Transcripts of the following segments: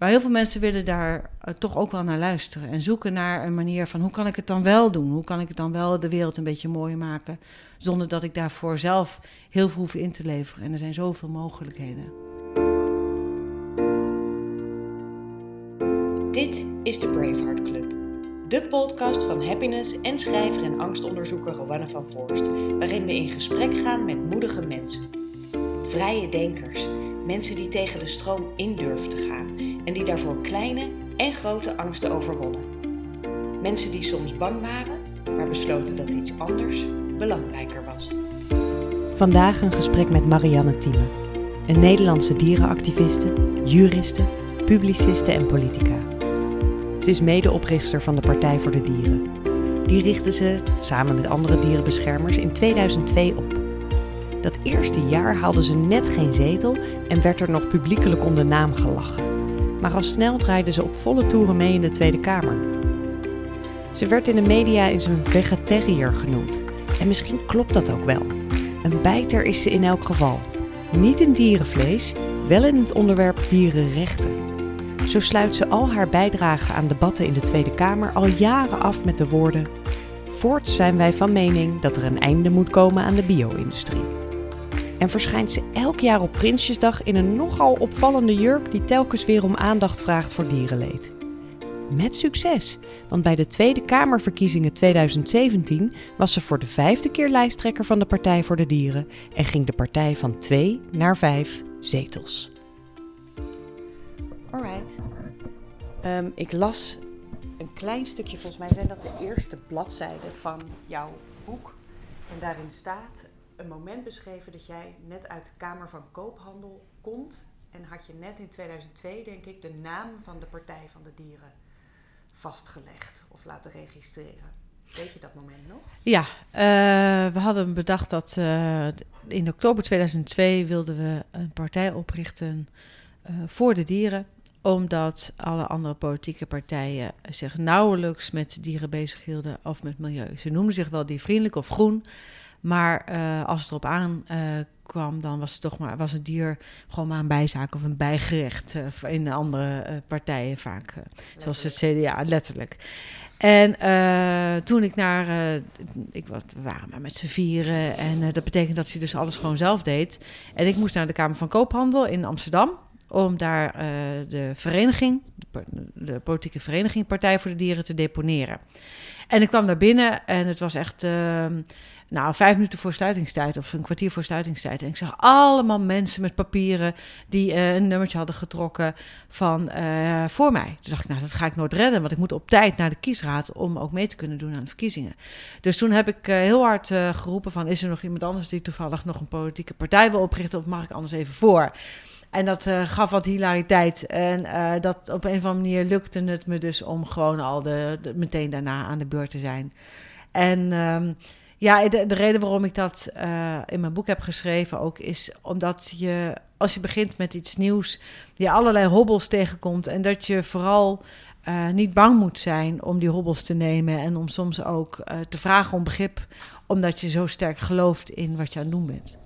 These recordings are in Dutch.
Maar heel veel mensen willen daar eh, toch ook wel naar luisteren. En zoeken naar een manier van hoe kan ik het dan wel doen? Hoe kan ik het dan wel de wereld een beetje mooier maken? Zonder dat ik daarvoor zelf heel veel hoef in te leveren. En er zijn zoveel mogelijkheden. Dit is de Braveheart Club. De podcast van happiness en schrijver en angstonderzoeker Rowanne van Voorst. Waarin we in gesprek gaan met moedige mensen. Vrije denkers. Mensen die tegen de stroom in durven te gaan en die daarvoor kleine en grote angsten overwonnen. Mensen die soms bang waren, maar besloten dat iets anders belangrijker was. Vandaag een gesprek met Marianne Thieme, een Nederlandse dierenactiviste, juriste, publiciste en politica. Ze is medeoprichter van de Partij voor de Dieren. Die richtte ze, samen met andere dierenbeschermers, in 2002 op. Dat eerste jaar haalde ze net geen zetel en werd er nog publiekelijk om de naam gelachen. Maar al snel draaide ze op volle toeren mee in de Tweede Kamer. Ze werd in de media eens een vegetariër genoemd. En misschien klopt dat ook wel. Een bijter is ze in elk geval. Niet in dierenvlees, wel in het onderwerp dierenrechten. Zo sluit ze al haar bijdragen aan debatten in de Tweede Kamer al jaren af met de woorden: Voorts zijn wij van mening dat er een einde moet komen aan de bio-industrie. En verschijnt ze elk jaar op Prinsjesdag in een nogal opvallende jurk die telkens weer om aandacht vraagt voor dierenleed. Met succes, want bij de Tweede Kamerverkiezingen 2017 was ze voor de vijfde keer lijsttrekker van de Partij voor de Dieren en ging de partij van twee naar vijf zetels. Alright. Um, ik las een klein stukje, volgens mij zijn dat de eerste bladzijden van jouw boek. En daarin staat een moment beschreven dat jij net uit de Kamer van Koophandel komt. En had je net in 2002, denk ik, de naam van de Partij van de Dieren vastgelegd of laten registreren. Weet je dat moment nog? Ja, uh, we hadden bedacht dat uh, in oktober 2002 wilden we een partij oprichten uh, voor de dieren omdat alle andere politieke partijen zich nauwelijks met dieren bezighielden of met milieu. Ze noemden zich wel diervriendelijk of groen, maar uh, als het erop aan uh, kwam, dan was het toch maar was het dier gewoon maar een bijzaak of een bijgerecht uh, in andere partijen vaak, zoals het CDA letterlijk. En toen ik naar, ik, we waren maar met z'n vieren en dat betekent dat hij dus alles gewoon zelf deed. En ik moest naar de Kamer van Koophandel in Amsterdam om daar uh, de vereniging, de, de, politieke vereniging Partij voor de Dieren te deponeren. En ik kwam daar binnen en het was echt, uh, nou, vijf minuten voor sluitingstijd of een kwartier voor sluitingstijd. En ik zag allemaal mensen met papieren die uh, een nummertje hadden getrokken van uh, voor mij. Toen dacht ik, nou, dat ga ik nooit redden, want ik moet op tijd naar de kiesraad om ook mee te kunnen doen aan de verkiezingen. Dus toen heb ik uh, heel hard geroepen van, is er nog iemand anders die toevallig nog een politieke partij wil oprichten of mag ik anders even voor? En dat gaf wat hilariteit. En dat op een of andere manier lukte het me dus om gewoon al de, meteen daarna aan de beurt te zijn. En um, ja, de, de, reden waarom ik dat uh, in mijn boek heb geschreven ook is omdat je, als je begint met iets nieuws, je allerlei hobbels tegenkomt. En dat je vooral niet bang moet zijn om die hobbels te nemen. En om soms ook te vragen om begrip, omdat je zo sterk gelooft in wat je aan het doen bent.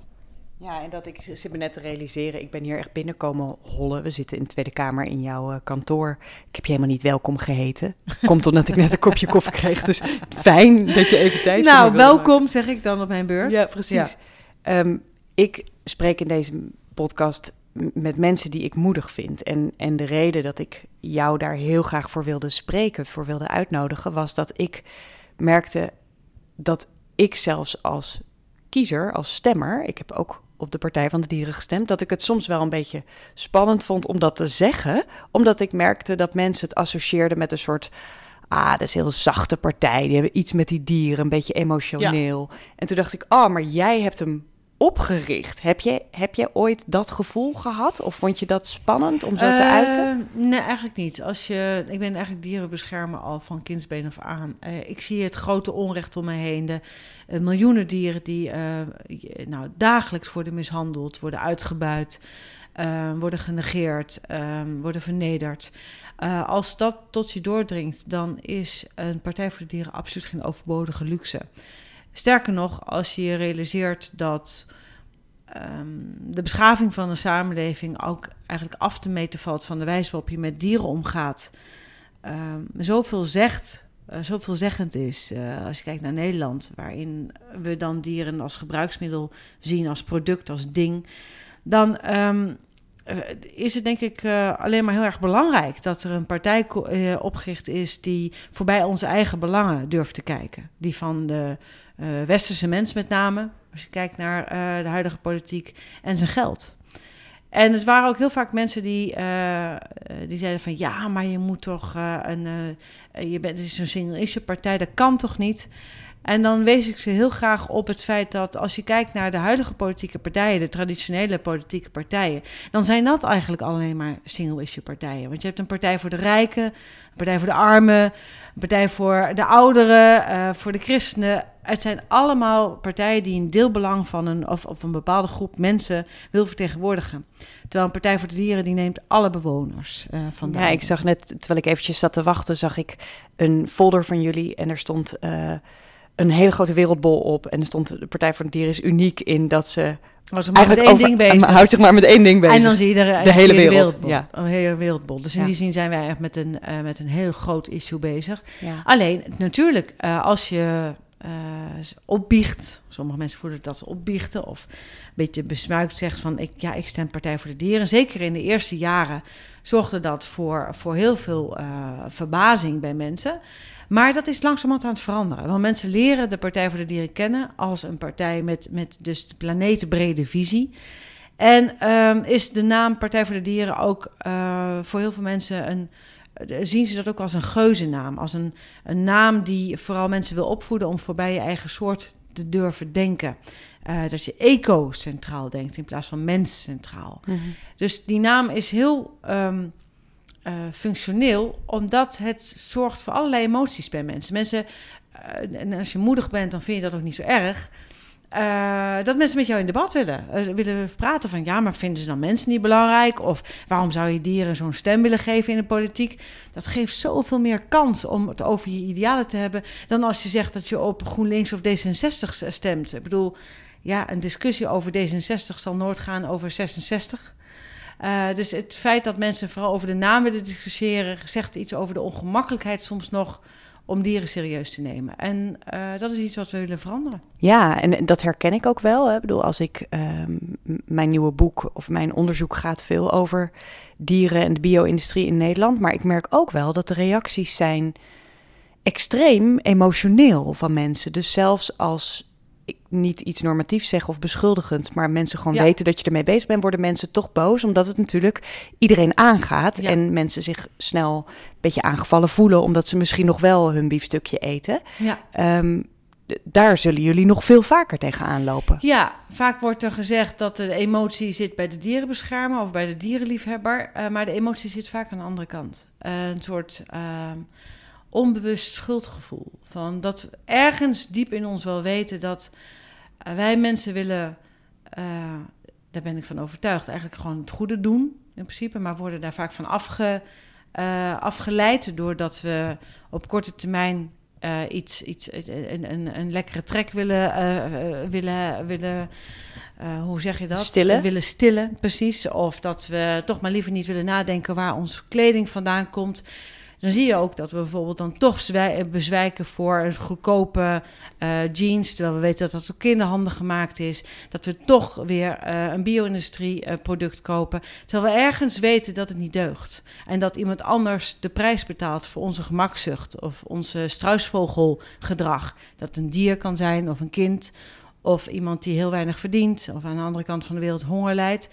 Ja, en dat ik zit me net te realiseren, ik ben hier echt binnenkomen hollen. We zitten in de Tweede Kamer in jouw uh, kantoor. Ik heb je helemaal niet welkom geheten. Komt omdat ik net een kopje koffie kreeg. Dus fijn dat je even tijd Nou, welkom maken. zeg ik dan op mijn beurt. Ja, precies. Ja. Um, ik spreek in deze podcast met mensen die ik moedig vind. En, en de reden dat ik jou daar heel graag voor wilde spreken, voor wilde uitnodigen, was dat ik merkte dat ik zelfs als kiezer, als stemmer, ik heb ook op de Partij van de Dieren gestemd, dat ik het soms wel een beetje spannend vond om dat te zeggen, omdat ik merkte dat mensen het associeerden met een soort ah, dat is een heel zachte partij. Die hebben iets met die dieren, een beetje emotioneel. Ja. En toen dacht ik, oh, maar jij hebt hem opgericht. Heb je, heb je ooit dat gevoel gehad? Of vond je dat spannend om zo te uiten? Nee, eigenlijk niet. Als je, ik ben eigenlijk dierenbeschermer al van kindsbeen af aan. Uh, ik zie het grote onrecht om me heen. De uh, miljoenen dieren die nou, dagelijks worden mishandeld, worden uitgebuit, worden genegeerd, worden vernederd. als dat tot je doordringt, dan is een Partij voor de Dieren absoluut geen overbodige luxe. Sterker nog, als je je realiseert dat ehm, de beschaving van een samenleving ook eigenlijk af te meten valt van de wijze waarop je met dieren omgaat, ehm, zoveel zegt, uh, zoveel zeggend is. Uh, als je kijkt naar Nederland, waarin we dan dieren als gebruiksmiddel zien, als product, als ding, dan um, is het denk ik alleen maar heel erg belangrijk dat er een partij opgericht is die voorbij onze eigen belangen durft te kijken. Die van de westerse mens met name, als je kijkt naar de huidige politiek en zijn geld. En het waren ook heel vaak mensen die, die zeiden van ja, maar je moet toch een, je bent dus een single issue partij, dat kan toch niet? En dan wees ik ze heel graag op het feit dat als je kijkt naar de huidige politieke partijen, de traditionele politieke partijen, dan zijn dat eigenlijk alleen maar single-issue partijen. Want je hebt een partij voor de rijken, een partij voor de armen, een partij voor de ouderen, uh, voor de christenen. Het zijn allemaal partijen die een deelbelang van een of, of een bepaalde groep mensen wil vertegenwoordigen. Terwijl een Partij voor de Dieren die neemt alle bewoners uh, van Ja, ik zag net, terwijl ik eventjes zat te wachten, zag ik een folder van jullie en er stond... Uh, een hele grote wereldbol op. En er stond de Partij voor de Dieren is uniek in dat ze. Was maar eigenlijk met één ding bezig. Houdt zich maar met één ding bezig. En dan zie je de, de hele wereld. wereldbol. Ja. Een hele wereldbol. Dus in ja. die zin zijn wij echt met een, uh, met een heel groot issue bezig. Ja. Alleen, natuurlijk, uh, als je uh, opbiecht. Sommige mensen voelen dat ze opbiechten. Of een beetje besmuikt zegt van ik, ja, ik stem Partij voor de Dieren. Zeker in de eerste jaren zorgde dat voor, voor heel veel verbazing bij mensen. Maar dat is langzamerhand aan het veranderen. Want mensen leren de Partij voor de Dieren kennen als een partij met, met dus de planetenbrede visie. En um, is de naam Partij voor de Dieren ook uh, voor heel veel mensen een. Zien ze dat ook als een geuzennaam? Als een, een naam die vooral mensen wil opvoeden om voorbij je eigen soort te durven denken. Uh, dat je eco-centraal denkt in plaats van mens centraal. Mm -hmm. Dus die naam is heel um, uh, functioneel, omdat het zorgt voor allerlei emoties bij mensen. Mensen, uh, en als je moedig bent, dan vind je dat ook niet zo erg. Uh, dat mensen met jou in debat willen. willen praten van ja, maar vinden ze dan mensen niet belangrijk? Of waarom zou je dieren zo'n stem willen geven in de politiek? Dat geeft zoveel meer kans om het over je idealen te hebben. dan als je zegt dat je op GroenLinks of D66 stemt. Ik bedoel, ja, een discussie over D66 zal nooit gaan over 66. Uh, dus het feit dat mensen vooral over de naam willen discussiëren, zegt iets over de ongemakkelijkheid soms nog om dieren serieus te nemen. En uh, dat is iets wat we willen veranderen. Ja, en dat herken ik ook wel. Hè. Ik bedoel, als ik uh, mijn nieuwe boek of mijn onderzoek gaat veel over dieren en de bio-industrie in Nederland. Maar ik merk ook wel dat de reacties zijn extreem emotioneel van mensen. Dus zelfs als ik niet iets normatiefs zeg of beschuldigend, maar mensen gewoon ja. weten dat je ermee bezig bent, worden mensen toch boos, omdat het natuurlijk iedereen aangaat ja. en mensen zich snel een beetje aangevallen voelen, omdat ze misschien nog wel hun biefstukje eten. Ja. Um, daar zullen jullie nog veel vaker tegenaan lopen. Ja, vaak wordt er gezegd dat de emotie zit bij de dierenbeschermer of bij de dierenliefhebber, uh, maar de emotie zit vaak aan de andere kant. Uh, een soort uh, onbewust schuldgevoel. Van dat we ergens diep in ons wel weten dat uh, wij mensen willen, uh, daar ben ik van overtuigd, eigenlijk gewoon het goede doen in principe, maar worden daar vaak van afge, uh, afgeleid doordat we op korte termijn iets, iets een, een, een lekkere trek willen, willen, willen hoe zeg je dat? Stillen. Willen stillen, precies. Of dat we toch maar liever niet willen nadenken waar onze kleding vandaan komt dan zie je ook dat we bijvoorbeeld dan toch bezwijken voor een goedkope uh, jeans, terwijl we weten dat dat op kinderhanden gemaakt is. Dat we toch weer uh, een bio-industrie uh, product kopen, terwijl we ergens weten dat het niet deugt. En dat iemand anders de prijs betaalt voor onze gemakzucht of onze struisvogelgedrag. Dat een dier kan zijn of een kind of iemand die heel weinig verdient of aan de andere kant van de wereld honger lijdt.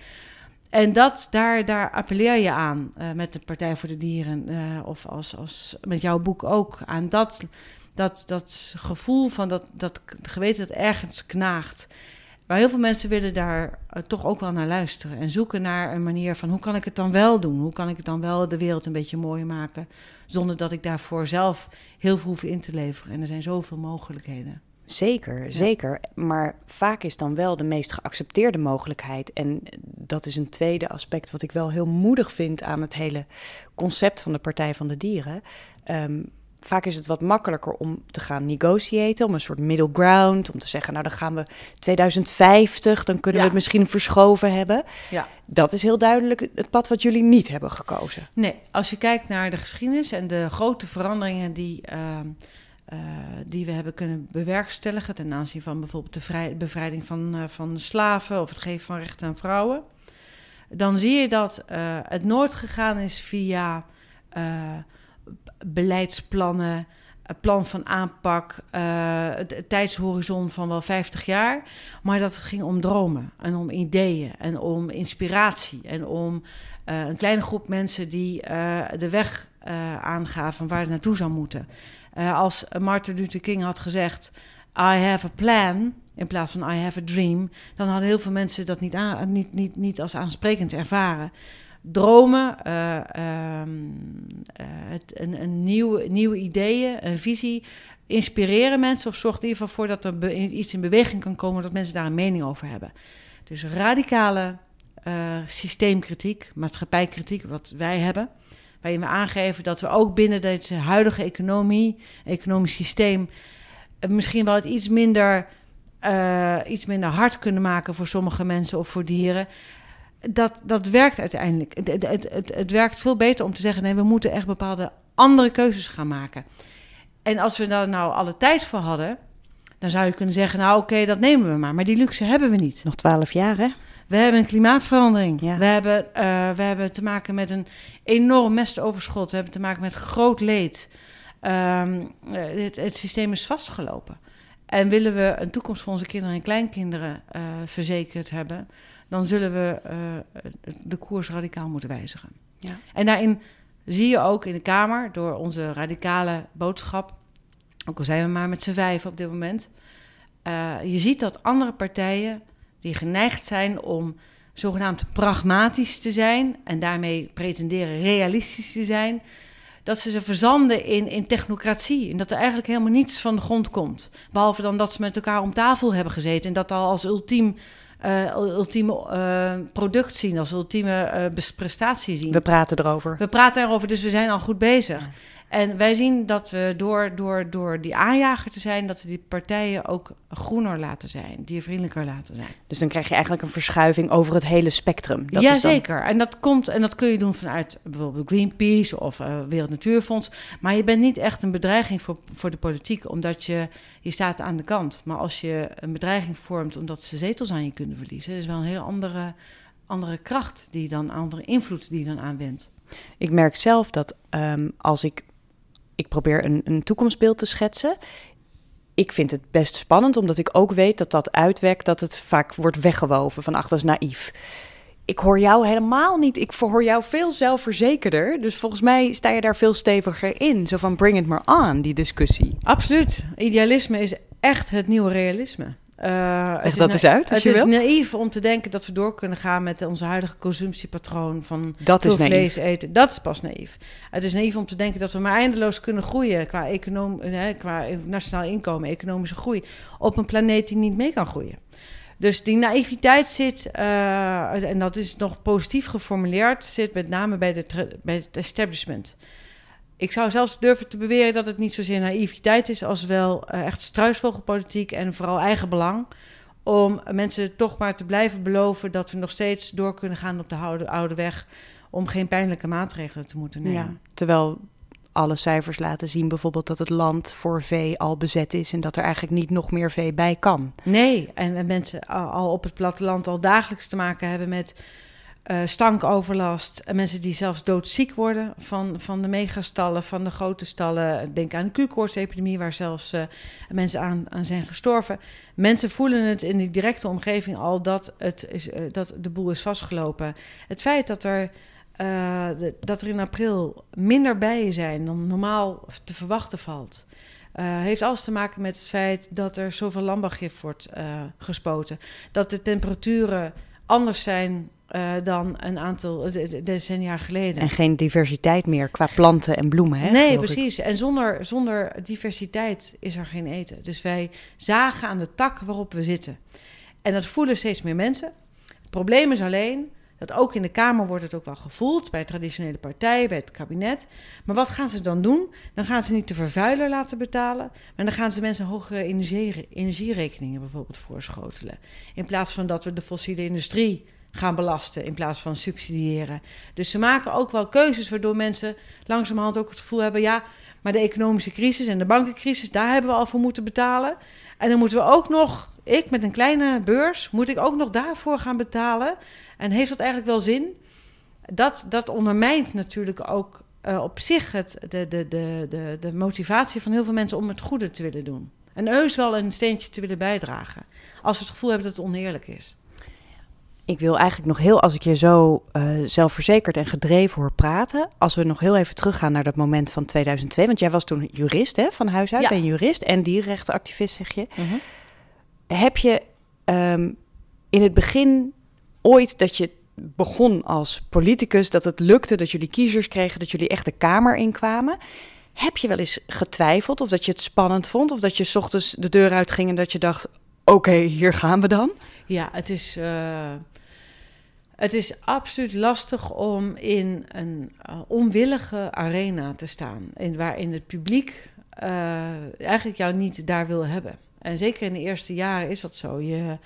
En dat, daar, daar appelleer je aan uh, met de Partij voor de Dieren. Uh, of als, als met jouw boek ook. Aan dat, dat, dat gevoel van dat, dat geweten dat ergens knaagt. Maar heel veel mensen willen daar uh, toch ook wel naar luisteren. En zoeken naar een manier van hoe kan ik het dan wel doen? Hoe kan ik het dan wel de wereld een beetje mooi maken? Zonder dat ik daarvoor zelf heel veel hoef in te leveren. En er zijn zoveel mogelijkheden. Zeker, ja. zeker. Maar vaak is dan wel de meest geaccepteerde mogelijkheid. En dat is een tweede aspect wat ik wel heel moedig vind aan het hele concept van de Partij van de Dieren. Um, vaak is het wat makkelijker om te gaan negotiëren, om een soort middle ground, om te zeggen, nou dan gaan we 2050, dan kunnen we het misschien verschoven hebben. Ja. Dat is heel duidelijk het pad wat jullie niet hebben gekozen. Nee, als je kijkt naar de geschiedenis en de grote veranderingen die, ehm, eh, die we hebben kunnen bewerkstelligen ten aanzien van bijvoorbeeld de bevrijding van, uh, van slaven of het geven van rechten aan vrouwen, dan zie je dat uh, het nooit gegaan is via beleidsplannen, plan van aanpak, uh, tijdshorizon van wel 50 jaar. Maar dat het ging om dromen en om ideeën en om inspiratie en om een kleine groep mensen die de weg aangaven waar het naartoe zou moeten. Als Martin Luther King had gezegd: I have a plan. In plaats van I have a dream, dan hadden heel veel mensen dat niet, niet, niet, niet als aansprekend ervaren dromen, uh, het, een, een nieuwe, nieuwe ideeën, een visie. Inspireren mensen of zorg in ieder geval voor dat er iets in beweging kan komen dat mensen daar een mening over hebben. Dus radicale systeemkritiek, maatschappijkritiek, wat wij hebben. Waarin we aangeven dat we ook binnen deze huidige economie, economisch systeem, misschien wel het iets minder, uh, iets minder hard kunnen maken voor sommige mensen of voor dieren dat, dat werkt uiteindelijk. Het, het, het, het, werkt veel beter om te zeggen: nee, we moeten echt bepaalde andere keuzes gaan maken. En als we daar nou alle tijd voor hadden, dan zou je kunnen zeggen: nou, oké, dat nemen we maar. Maar die luxe hebben we niet. Nog twaalf jaar, hè? We hebben een klimaatverandering. We, hebben, uh, we hebben te maken met een enorm mestoverschot. We hebben te maken met groot leed. Um, het, het, systeem is vastgelopen. En willen we een toekomst voor onze kinderen en kleinkinderen uh, verzekerd hebben, dan zullen we uh, de koers radicaal moeten wijzigen. Ja. En daarin zie je ook in de Kamer, door onze radicale boodschap, ook al zijn we maar met z'n vijf op dit moment, uh, je ziet dat andere partijen die geneigd zijn om zogenaamd pragmatisch te zijn en daarmee pretenderen realistisch te zijn, dat ze ze verzanden in, in technocratie. En dat er eigenlijk helemaal niets van de grond komt. Behalve dan dat ze met elkaar om tafel hebben gezeten en dat al als ultiem uh, ultieme uh, product zien, als ultieme uh, prestatie zien. We praten erover. We praten erover, dus we zijn al goed bezig. En wij zien dat we door, door, door die aanjager te zijn, dat we die partijen ook groener laten zijn, diervriendelijker laten zijn. Dus dan krijg je eigenlijk een verschuiving over het hele spectrum. Dat Jazeker. Dan... En dat komt en dat kun je doen vanuit bijvoorbeeld Greenpeace of uh, Wereld Natuurfonds. Maar je bent niet echt een bedreiging voor, voor de politiek, omdat je, je staat aan de kant. Maar als je een bedreiging vormt omdat ze zetels aan je kunnen verliezen, is wel een heel andere, andere kracht die dan, andere invloed die je dan aanwendt. Ik merk zelf dat um, als ik ik probeer een, een toekomstbeeld te schetsen. Ik vind het best spannend, omdat ik ook weet dat dat uitwekt dat het vaak wordt weggewoven van achter is naïef. Ik hoor jou helemaal niet. Ik hoor jou veel zelfverzekerder. Dus volgens mij sta je daar veel steviger in. Zo van bring it maar on, die discussie. Absoluut. Idealisme is echt het nieuwe realisme. Uh, dat is uit. Het is naïef om te denken dat we door kunnen gaan met onze huidige consumptiepatroon van dat is vlees eten. Dat is pas naïef. Het is naïef om te denken dat we maar eindeloos kunnen groeien qua, qua nationaal inkomen, economische groei, op een planeet die niet mee kan groeien. Dus die naïviteit zit, uh, en dat is nog positief geformuleerd, zit met name bij, de, bij het establishment. Ik zou zelfs durven te beweren dat het niet zozeer naïviteit is, als wel uh, echt struisvogelpolitiek en vooral eigen belang. Om mensen toch maar te blijven beloven dat we nog steeds door kunnen gaan op de oude, oude weg. Om geen pijnlijke maatregelen te moeten nemen. Ja, terwijl alle cijfers laten zien bijvoorbeeld dat het land voor vee al bezet is en dat er eigenlijk niet nog meer vee bij kan. Nee, en mensen al op het platteland al dagelijks te maken hebben met uh, stankoverlast. En mensen die zelfs doodziek worden van, van de megastallen, van de grote stallen. Denk aan de Q-koortsepidemie, waar zelfs uh, mensen aan, aan zijn gestorven. Mensen voelen het in die directe omgeving al dat, het is, uh, dat de boel is vastgelopen. Het feit dat er, dat er in april minder bijen zijn dan normaal te verwachten valt. heeft alles te maken met het feit dat er zoveel landbouwgif wordt gespoten. Dat de temperaturen anders zijn uh, dan een aantal decennia geleden. En geen diversiteit meer qua planten en bloemen, hè? Nee, precies. En zonder, zonder diversiteit is er geen eten. Dus wij zagen aan de tak waarop we zitten. En dat voelen steeds meer mensen. Het probleem is alleen Dat ook in de Kamer wordt het ook wel gevoeld, bij traditionele partijen, bij het kabinet. Maar wat gaan ze dan doen? Dan gaan ze niet de vervuiler laten betalen, maar dan gaan ze mensen hogere energie, energierekeningen bijvoorbeeld voorschotelen. In plaats van dat we de fossiele industrie gaan belasten in plaats van subsidiëren. Dus ze maken ook wel keuzes waardoor mensen langzamerhand ook het gevoel hebben: ja, maar de economische crisis en de bankencrisis, daar hebben we al voor moeten betalen. En dan moeten we ook nog, ik met een kleine beurs, moet ik ook nog daarvoor gaan betalen. En heeft dat eigenlijk wel zin? Dat, dat ondermijnt natuurlijk ook uh, op zich het, de, de, de, de, de motivatie van heel veel mensen om het goede te willen doen. En heus wel een steentje te willen bijdragen. Als ze het gevoel hebben dat het oneerlijk is ik wil eigenlijk nog heel, als ik je zo uh, zelfverzekerd en gedreven hoor praten, als we nog heel even teruggaan naar dat moment van 2002, want jij was toen jurist hè, van huis uit, ben jurist en dierenrechtenactivist zeg je. Mhm. Heb je um, in het begin ooit dat je begon als politicus, dat het lukte, dat jullie kiezers kregen, dat jullie echt de Kamer inkwamen? Heb je wel eens getwijfeld of dat je het spannend vond of dat je s ochtends de deur uitging en dat je dacht, oké, hier gaan we dan? Ja, het is... Uh het is absoluut lastig om in een uh, onwillige arena te staan. In, waarin het publiek uh, eigenlijk jou niet daar wil hebben. En zeker in de eerste jaren is dat zo. Je,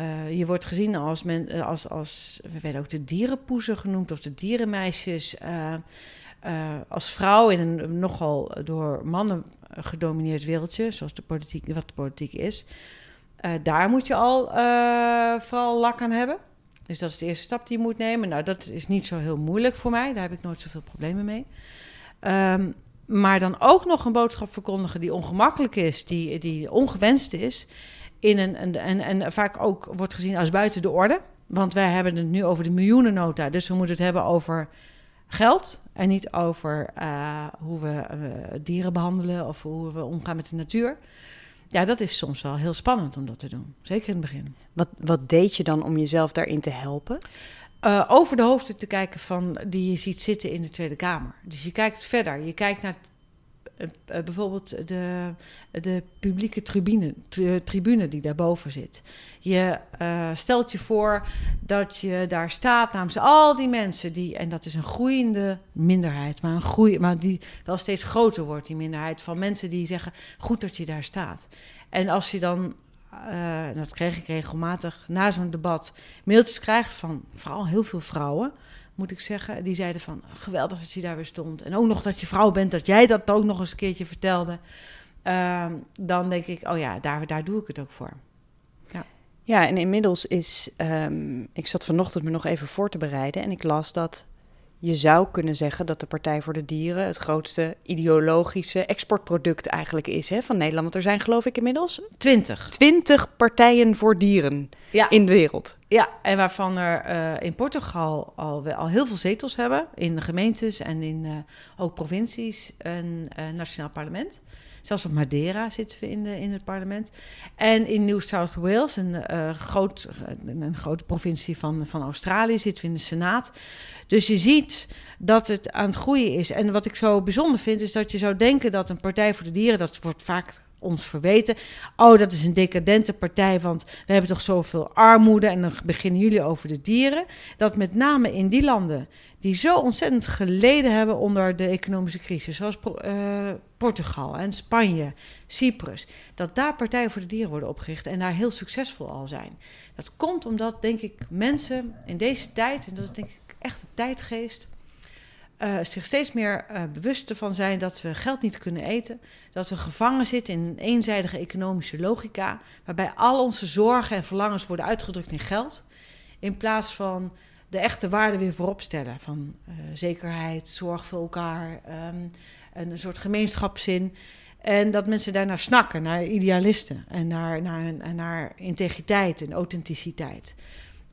uh, je wordt gezien als, men, als, als, we werden ook de dierenpoezen genoemd of de dierenmeisjes. als vrouw in een nogal door mannen gedomineerd wereldje, zoals de politiek, wat de politiek is. daar moet je al vooral lak aan hebben. Dus dat is de eerste stap die je moet nemen. Nou, dat is niet zo heel moeilijk voor mij. Daar heb ik nooit zoveel problemen mee. Um, maar dan ook nog een boodschap verkondigen die ongemakkelijk is, die, die ongewenst is. In een, en, en, en vaak ook wordt gezien als buiten de orde. Want wij hebben het nu over de miljoenennota. Dus we moeten het hebben over geld. En niet over uh, hoe we uh, dieren behandelen of hoe we omgaan met de natuur ja, dat is soms wel heel spannend om dat te doen. Zeker in het begin. Wat, wat deed je dan om jezelf daarin te helpen? Uh, over de hoofden te kijken van die je ziet zitten in de Tweede Kamer. Dus je kijkt verder. Je kijkt naar uh, bijvoorbeeld de, de publieke tribune, tribune die daarboven zit. Je stelt je voor dat je daar staat namens al die mensen die, en dat is een groeiende minderheid, maar, een groei, maar die wel steeds groter wordt, die minderheid van mensen die zeggen: goed dat je daar staat. En als je dan uh, dat kreeg ik regelmatig na zo'n debat, mailtjes krijgt van vooral heel veel vrouwen, moet ik zeggen. Die zeiden van, geweldig dat je daar weer stond. En ook nog dat je vrouw bent, dat jij dat ook nog eens een keertje vertelde. Uh, dan denk ik, oh ja, daar, daar doe ik het ook voor. Ja, ja en inmiddels is, um, ik zat vanochtend me nog even voor te bereiden en ik las dat je zou kunnen zeggen dat de Partij voor de Dieren het grootste ideologische exportproduct eigenlijk is hè, van Nederland. Want er zijn geloof ik inmiddels... Twintig. Twintig partijen voor dieren in de wereld. Ja, en waarvan er uh, in Portugal al, al heel veel zetels hebben. In gemeentes en in uh, ook provincies en uh, nationaal parlement. Zelfs op Madeira zitten we in, de, in het parlement. En in New South Wales, een, groot, een grote provincie van, van Australië, zitten we in de Senaat. Dus je ziet dat het aan het groeien is. En wat ik zo bijzonder vind, is dat je zou denken dat een Partij voor de Dieren, dat wordt vaak ons verweten. Oh, dat is een decadente partij, want we hebben toch zoveel armoede en dan beginnen jullie over de dieren. Dat met name in die landen die zo ontzettend geleden hebben onder de economische crisis, zoals uh, Portugal en Spanje, Cyprus, dat daar partijen voor de dieren worden opgericht en daar heel succesvol al zijn. Dat komt omdat, denk ik, mensen in deze tijd, en dat is denk ik echt de tijdgeest, uh, zich steeds meer uh, bewust ervan zijn dat we geld niet kunnen eten. Dat we gevangen zitten in een eenzijdige economische logica, waarbij al onze zorgen en verlangens worden uitgedrukt in geld. In plaats van de echte waarden weer voorop stellen. Van uh, zekerheid, zorg voor elkaar, um, een soort gemeenschapszin. En dat mensen daarnaar snakken, naar idealisten en naar, naar, naar integriteit en authenticiteit.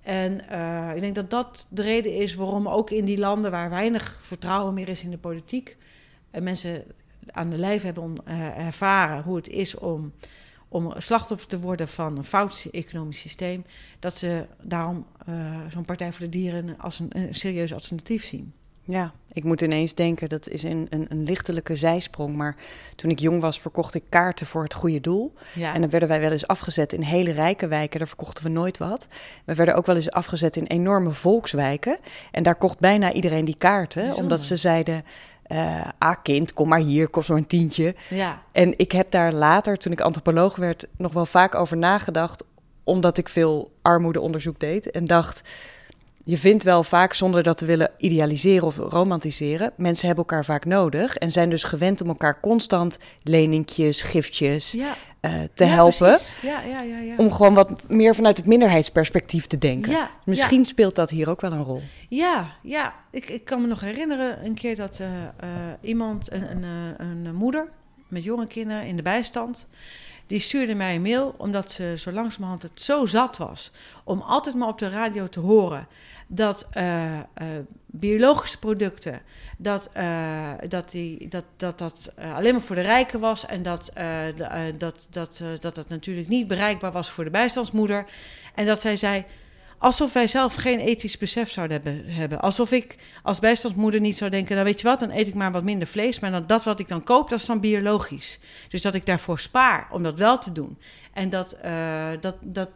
En uh, ik denk dat dat de reden is waarom ook in die landen waar weinig vertrouwen meer is in de politiek, uh, mensen aan de lijf hebben uh, ervaren hoe het is om, om slachtoffer te worden van een fout economisch systeem, dat ze daarom zo'n Partij voor de Dieren als een, een serieus alternatief zien. Ja, ik moet ineens denken, dat is een, een, een lichtelijke zijsprong. Maar toen ik jong was, verkocht ik kaarten voor het goede doel. Ja. En dan werden wij wel eens afgezet in hele rijke wijken. Daar verkochten we nooit wat. We werden ook wel eens afgezet in enorme volkswijken. En daar kocht bijna iedereen die kaarten. Bijzonder. Omdat ze zeiden, eh ah kind, kom maar hier, kost maar een tientje. ja. En ik heb daar later, toen ik antropoloog werd, nog wel vaak over nagedacht. Omdat ik veel armoedeonderzoek deed. En dacht, je vindt wel vaak, zonder dat te willen idealiseren of romantiseren... mensen hebben elkaar vaak nodig. En zijn dus gewend om elkaar constant leningjes, giftjes ja. eh, te Ja, helpen. Ja, ja, ja. ja. Om gewoon wat meer vanuit het minderheidsperspectief te denken. Misschien speelt dat hier ook wel een rol. Ja, ja. Ik, ik kan me nog herinneren een keer dat eh, eh, iemand, een, een, een moeder met jonge kinderen in de bijstand, die stuurde mij een mail omdat ze zo langzamerhand het zo zat was om altijd maar op de radio te horen dat eh, eh, biologische producten, dat, eh, dat, die, dat, dat, dat alleen maar voor de rijken was en dat, dat, dat, dat dat natuurlijk niet bereikbaar was voor de bijstandsmoeder. En dat zij zei, alsof wij zelf geen ethisch besef zouden hebben. Alsof ik als bijstandsmoeder niet zou denken, nou weet je wat, dan eet ik maar wat minder vlees, maar dan, dat wat ik dan koop, dat is dan biologisch. Dus dat ik daarvoor spaar om dat wel te doen. En dat, eh, dat, dat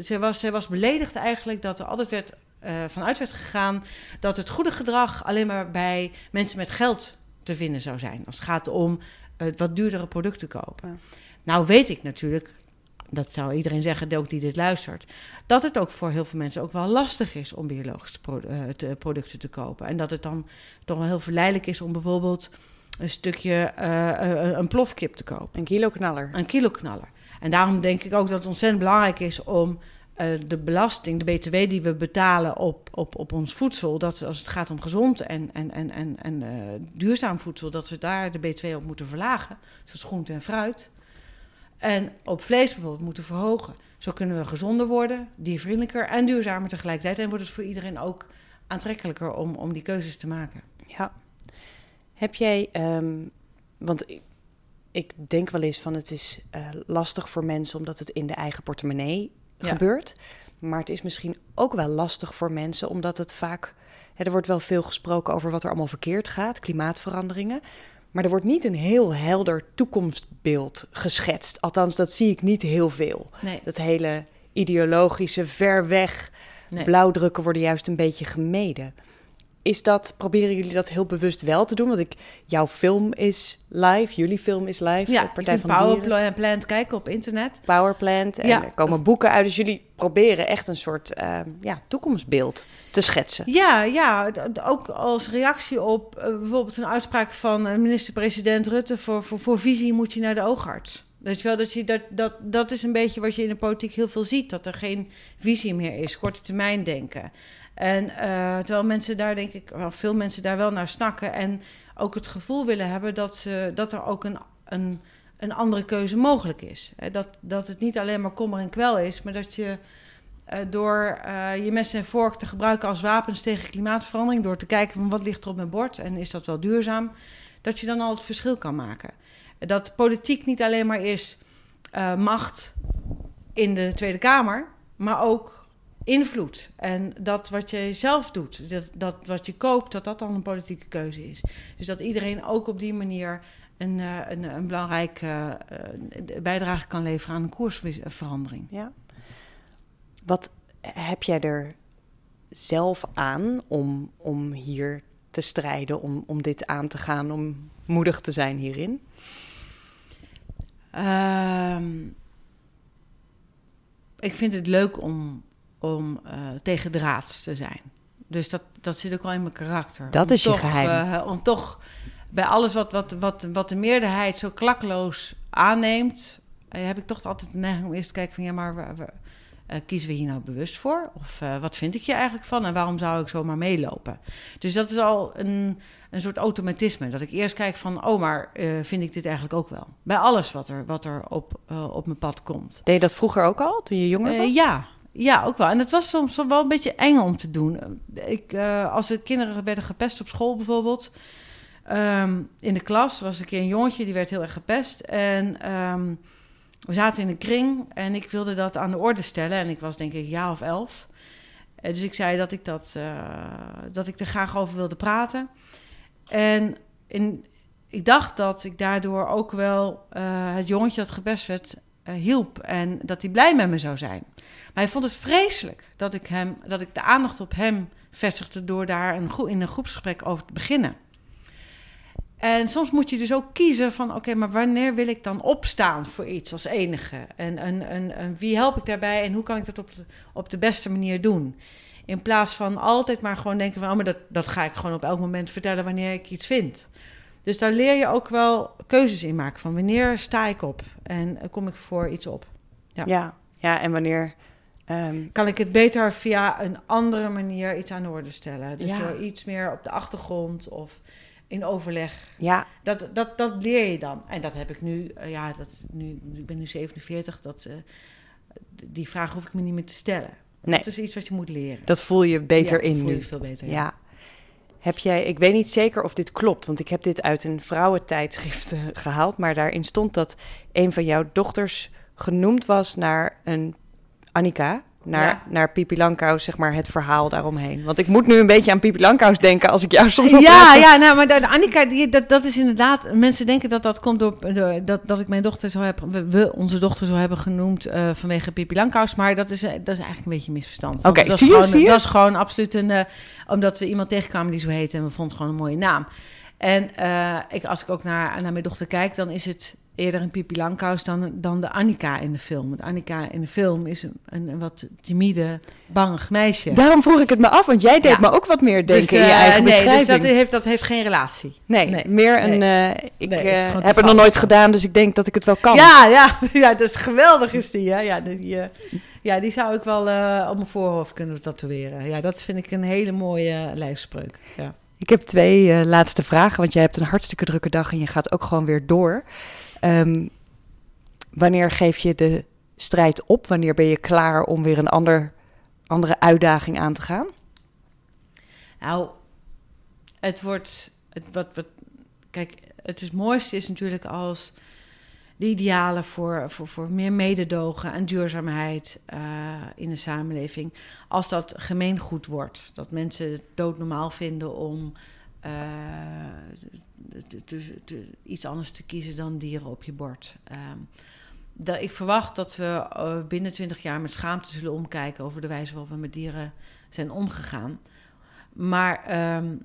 zij, was, zij was beledigd eigenlijk dat er altijd werd, eh, vanuit werd gegaan dat het goede gedrag alleen maar bij mensen met geld te vinden zou zijn. Als het gaat om eh, wat duurdere producten kopen. Ja. Nou weet ik natuurlijk, dat zou iedereen zeggen, ook die dit luistert, dat het ook voor heel veel mensen ook wel lastig is om biologische eh, te- producten te kopen. En dat het dan toch wel heel verleidelijk is om bijvoorbeeld een stukje eh, eh, een plofkip te kopen. Een kiloknaller. Een kiloknaller. En daarom denk ik ook dat het ontzettend belangrijk is om de belasting, de BTW die we betalen op, op, op ons voedsel, dat als het gaat om gezond en, en, en, en, en duurzaam voedsel, dat we daar de BTW op moeten verlagen, zoals groente en fruit. En op vlees bijvoorbeeld moeten verhogen. Zo kunnen we gezonder worden, diervriendelijker en duurzamer tegelijkertijd. En wordt het voor iedereen ook aantrekkelijker om, om die keuzes te maken. Ja. Heb jij, ehm, want ik, ik denk wel eens van het is eh, lastig voor mensen omdat het in de eigen portemonnee Ja. gebeurt. Maar het is misschien ook wel lastig voor mensen omdat het vaak, hè, er wordt wel veel gesproken over wat er allemaal verkeerd gaat, klimaatveranderingen. Maar er wordt niet een heel helder toekomstbeeld geschetst. Althans, dat zie ik niet heel veel. Nee, Dat hele ideologische, ver weg nee. blauwdrukken worden juist een beetje gemeden. Is dat, proberen jullie dat heel bewust wel te doen? Want ik, jouw film is live, jullie film is live. Ja, Partij van Powerplant kijken op internet. Powerplant. En Ja. er komen boeken uit. Dus jullie proberen echt een soort eh, ja, toekomstbeeld te schetsen. Ja, ja, ook als reactie op eh, bijvoorbeeld een uitspraak van eh, minister-president Rutte... Voor, voor, voor visie moet je naar de oogarts. Dus wel dat, je, dat, dat, dat is een beetje wat je in de politiek heel veel ziet. Dat er geen visie meer is, korte termijn denken. En eh, terwijl mensen daar, denk ik, wel veel mensen daar wel naar snakken... en ook het gevoel willen hebben dat, ze, dat er ook een, een, een andere keuze mogelijk is. Dat, dat het niet alleen maar kommer en kwel is, maar dat je... eh, door eh, je mes en vork te gebruiken als wapens tegen klimaatverandering, door te kijken van wat ligt er op mijn bord en is dat wel duurzaam, dat je dan al het verschil kan maken. Dat politiek niet alleen maar is macht in de Tweede Kamer, maar ook invloed. En dat wat je zelf doet, dat, dat wat je koopt, dat dat dan een politieke keuze is. Dus dat iedereen ook op die manier een, eh, een, een belangrijke eh, bijdrage kan leveren aan een koersverandering. Ja. Wat heb jij er zelf aan om, om hier te strijden, om, om dit aan te gaan, om moedig te zijn hierin? Ehm, ik vind het leuk om, om eh, tegen de raads te zijn. Dus dat, dat zit ook wel in mijn karakter. Dat Om is je geheim. eh, om toch bij alles wat, wat, wat, wat de meerderheid zo klakloos aanneemt... eh, heb ik toch altijd de neiging om eerst te kijken van... ja, maar eh, kiezen we hier nou bewust voor? Of wat vind ik hier eigenlijk van? En waarom zou ik zomaar meelopen? Dus dat is al een, een soort automatisme. Dat ik eerst kijk van, oh, maar vind ik dit eigenlijk ook wel? Bij alles wat er, wat er op, op mijn pad komt. Deed je dat vroeger ook al, toen je jonger was? ja, ja, ook wel. En het was soms wel een beetje eng om te doen. Ik, eh, als de kinderen werden gepest op school bijvoorbeeld... ehm, in de klas was een keer een jongetje, die werd heel erg gepest. En ehm, we zaten in een kring en ik wilde dat aan de orde stellen. En ik was denk ik jaar of elf. Eh, dus ik zei dat ik, dat, eh, dat ik er graag over wilde praten. En in, ik dacht dat ik daardoor ook wel het jongetje dat gepest werd hielp. En dat hij blij met me zou zijn. Maar hij vond het vreselijk dat ik, hem, dat ik de aandacht op hem vestigde door daar een, in een groepsgesprek over te beginnen. En soms moet je dus ook kiezen van... oké, maar wanneer wil ik dan opstaan voor iets als enige? En, en, en, en, wie help ik daarbij en hoe kan ik dat op de, op de beste manier doen? In plaats van altijd maar gewoon denken van... oh, maar dat, dat ga ik gewoon op elk moment vertellen wanneer ik iets vind. Dus daar leer je ook wel keuzes in maken van... wanneer sta ik op en kom ik voor iets op? Ja, ja, ja en wanneer... Ehm, kan ik het beter via een andere manier iets aan de orde stellen? Dus door iets meer op de achtergrond of in overleg. Ja. Dat, dat, dat leer je dan. En dat heb ik nu, uh, ja, dat, nu, ik ben nu 47, dat, uh, die vraag hoef ik me niet meer te stellen. Nee. Dat is iets wat je moet leren. Dat voel je beter ja, in voel nu. je veel beter, ja. ja. Heb jij, ik weet niet zeker of dit klopt, want ik heb dit uit een vrouwentijdschrift gehaald, maar daarin stond dat een van jouw dochters genoemd was naar een Annika, naar, ja. naar Pipi Langkous, zeg maar, het verhaal daaromheen. Want ik moet nu een beetje aan Pipi Langkous denken als ik jou soms Ja, ja, nou, maar de, Annika, die, dat, dat is inderdaad... Mensen denken dat dat komt door, door dat, dat ik mijn dochter zo heb... We, onze dochter zo hebben genoemd uh, vanwege Pipi Langkous. Maar dat is, dat is eigenlijk een beetje een misverstand. Oké, okay, zie je, zie je? Dat is gewoon absoluut een... Uh, omdat we iemand tegenkwamen die zo heette en we vonden gewoon een mooie naam. En ik, als ik ook naar, naar mijn dochter kijk, dan is het eerder een Pipi Langkous dan, dan de Annika in de film. Want Annika in de film is een, een, wat timide, bangig meisje. Daarom vroeg ik het me af, want jij deed ja. me ook wat meer denken dus, uh, in je eigen nee, beschrijving. Dus dat heeft, dat heeft geen relatie. Nee, nee. meer een... Nee. Uh, ik nee, uh, heb het nog nooit gedaan, dus ik denk dat ik het wel kan. Ja, ja, ja dat is geweldig is die. Hè? Ja, die, ja, die zou ik wel op mijn voorhoofd kunnen tatoeëren. Ja, dat vind ik een hele mooie lijfspreuk. Ja. Ik heb twee laatste vragen, want jij hebt een hartstikke drukke dag en je gaat ook gewoon weer door. Um, wanneer geef je de strijd op? Wanneer ben je klaar om weer een ander, andere uitdaging aan te gaan? Nou, het wordt. Het, wat, wat, kijk, het is, mooiste is natuurlijk als de idealen voor, voor, voor meer mededogen en duurzaamheid uh, in de samenleving. Als dat gemeengoed wordt. Dat mensen het doodnormaal vinden om uh, iets anders te kiezen dan dieren op je bord. Dat, ik verwacht dat we uh, binnen twintig jaar met schaamte zullen omkijken over de wijze waarop we met dieren zijn omgegaan. Maar um,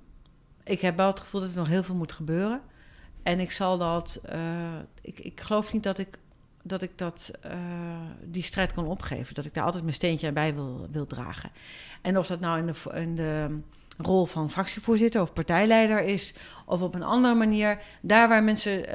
ik heb wel het gevoel dat er nog heel veel moet gebeuren. En ik zal dat. Uh, ik, ik geloof niet dat ik dat ik dat, uh, die strijd kan opgeven. Dat ik daar altijd mijn steentje bij wil, wil dragen. En of dat nou in in de rol van fractievoorzitter of partijleider is, of op een andere manier, daar waar mensen uh,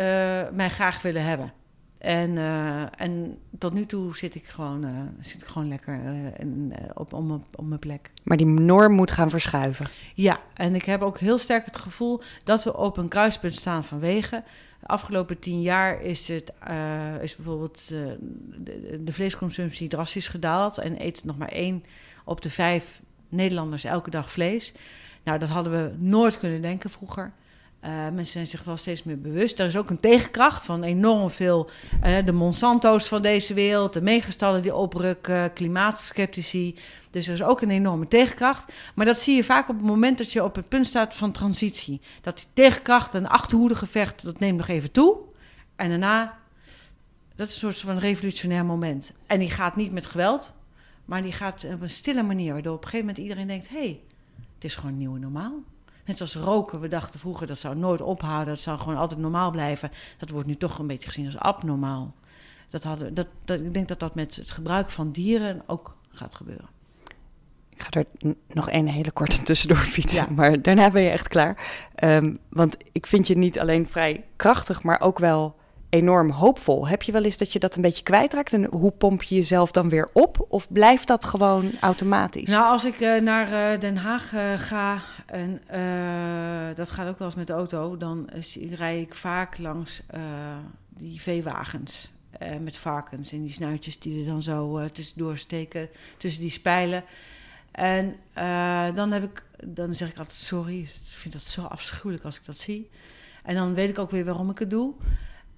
mij graag willen hebben. En, uh, en tot nu toe zit ik gewoon, uh, zit ik gewoon lekker in, op, op, op mijn plek. Maar die norm moet gaan verschuiven. Ja, en ik heb ook heel sterk het gevoel dat we op een kruispunt staan van wegen. De afgelopen tien jaar is, het, is bijvoorbeeld de, de vleesconsumptie drastisch gedaald. En eet nog maar één op de vijf Nederlanders elke dag vlees. Nou, dat hadden we nooit kunnen denken vroeger. Uh, mensen zijn zich wel steeds meer bewust. Er is ook een tegenkracht van enorm veel. Uh, de Monsanto's van deze wereld, de megastallen die oprukken, klimaatskeptici. Dus er is ook een enorme tegenkracht. Maar dat zie je vaak op het moment dat je op het punt staat van transitie. Dat die tegenkracht, een achterhoedegevecht, dat neemt nog even toe. En daarna, dat is een soort van revolutionair moment. En die gaat niet met geweld, maar die gaat op een stille manier. Waardoor op een gegeven moment iedereen denkt: hé, hey, het is gewoon nieuwe normaal. Net als roken. We dachten vroeger dat zou nooit ophouden. Dat zou gewoon altijd normaal blijven. Dat wordt nu toch een beetje gezien als abnormaal. Dat hadden, dat, dat, ik denk dat dat met het gebruik van dieren ook gaat gebeuren. Ik ga er nog één hele korte tussendoor fietsen, ja. maar daarna ben je echt klaar. Um, want ik vind je niet alleen vrij krachtig, maar ook wel enorm hoopvol. Heb je wel eens dat je dat een beetje kwijtraakt? En hoe pomp je jezelf dan weer op? Of blijft dat gewoon automatisch? Nou, als ik uh, naar uh, Den Haag uh, ga, en dat gaat ook wel eens met de auto, dan rij ik vaak langs die veewagens. met varkens en die snuitjes die er dan zo tussendoor steken, tussen die spijlen. En dan, heb ik, dan zeg ik altijd sorry, ik vind dat zo afschuwelijk als ik dat zie. En dan weet ik ook weer waarom ik het doe.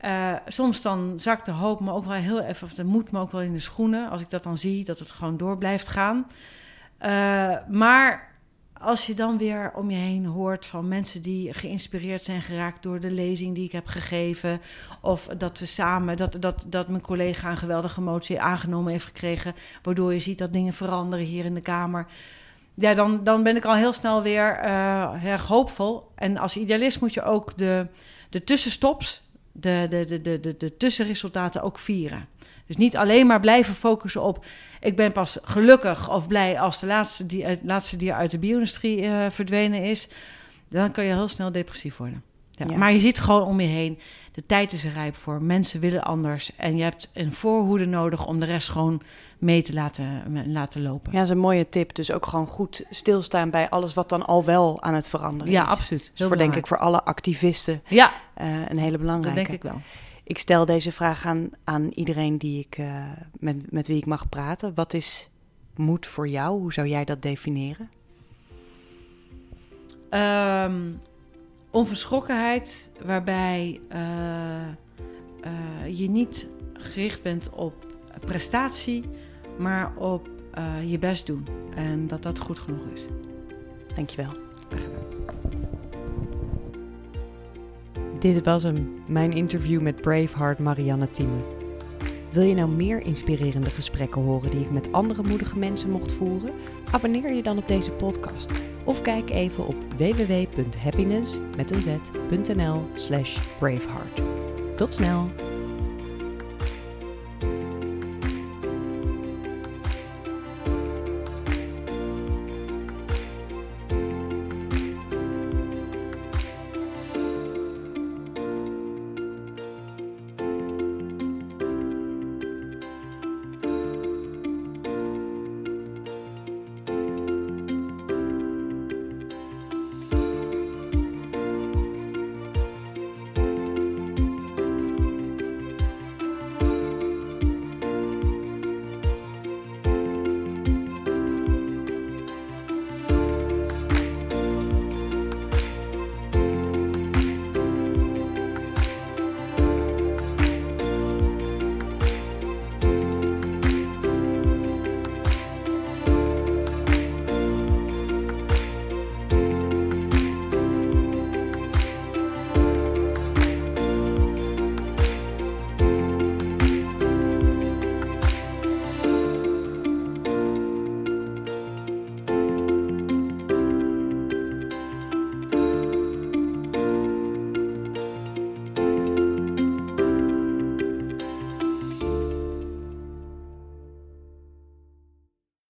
Uh, soms dan zakt de hoop me ook wel heel even, of de moed me ook wel in de schoenen. Als ik dat dan zie, dat het gewoon door blijft gaan. Uh, maar als je dan weer om je heen hoort van mensen die geïnspireerd zijn geraakt door de lezing die ik heb gegeven. Of dat we samen, dat, dat, dat mijn collega een geweldige motie aangenomen heeft gekregen. Waardoor je ziet dat dingen veranderen hier in de Kamer. Ja, dan, dan ben ik al heel snel weer uh, erg hoopvol. En als idealist moet je ook de, de tussenstops, de, de, de, de, de, tussenresultaten ook vieren. Dus niet alleen maar blijven focussen op... ik ben pas gelukkig of blij als de laatste, die, het laatste dier uit de bio-industrie uh, verdwenen is. Dan kan je heel snel depressief worden. Ja, ja. Maar je ziet gewoon om je heen, de tijd is er rijp voor. Mensen willen anders. En je hebt een voorhoede nodig om de rest gewoon mee te laten, laten lopen. Ja, dat is een mooie tip. Dus ook gewoon goed stilstaan bij alles wat dan al wel aan het veranderen ja, is. Ja, absoluut. Dus voor, denk ik voor alle activisten ja. Uh, een hele belangrijke. Dat denk ik wel. Ik stel deze vraag aan, aan iedereen die ik, uh, met, met wie ik mag praten. Wat is moed voor jou? Hoe zou jij dat definiëren? Um, onverschrokkenheid, waarbij uh, uh, je niet gericht bent op prestatie, maar op je best doen. En dat dat goed genoeg is. Dankjewel. Dit was hem, mijn interview met Braveheart Marianne Thieme. Wil je nou meer inspirerende gesprekken horen die ik met andere moedige mensen mocht voeren? Abonneer je dan op deze podcast of kijk even op www.happiness.nl slash braveheart. Tot snel!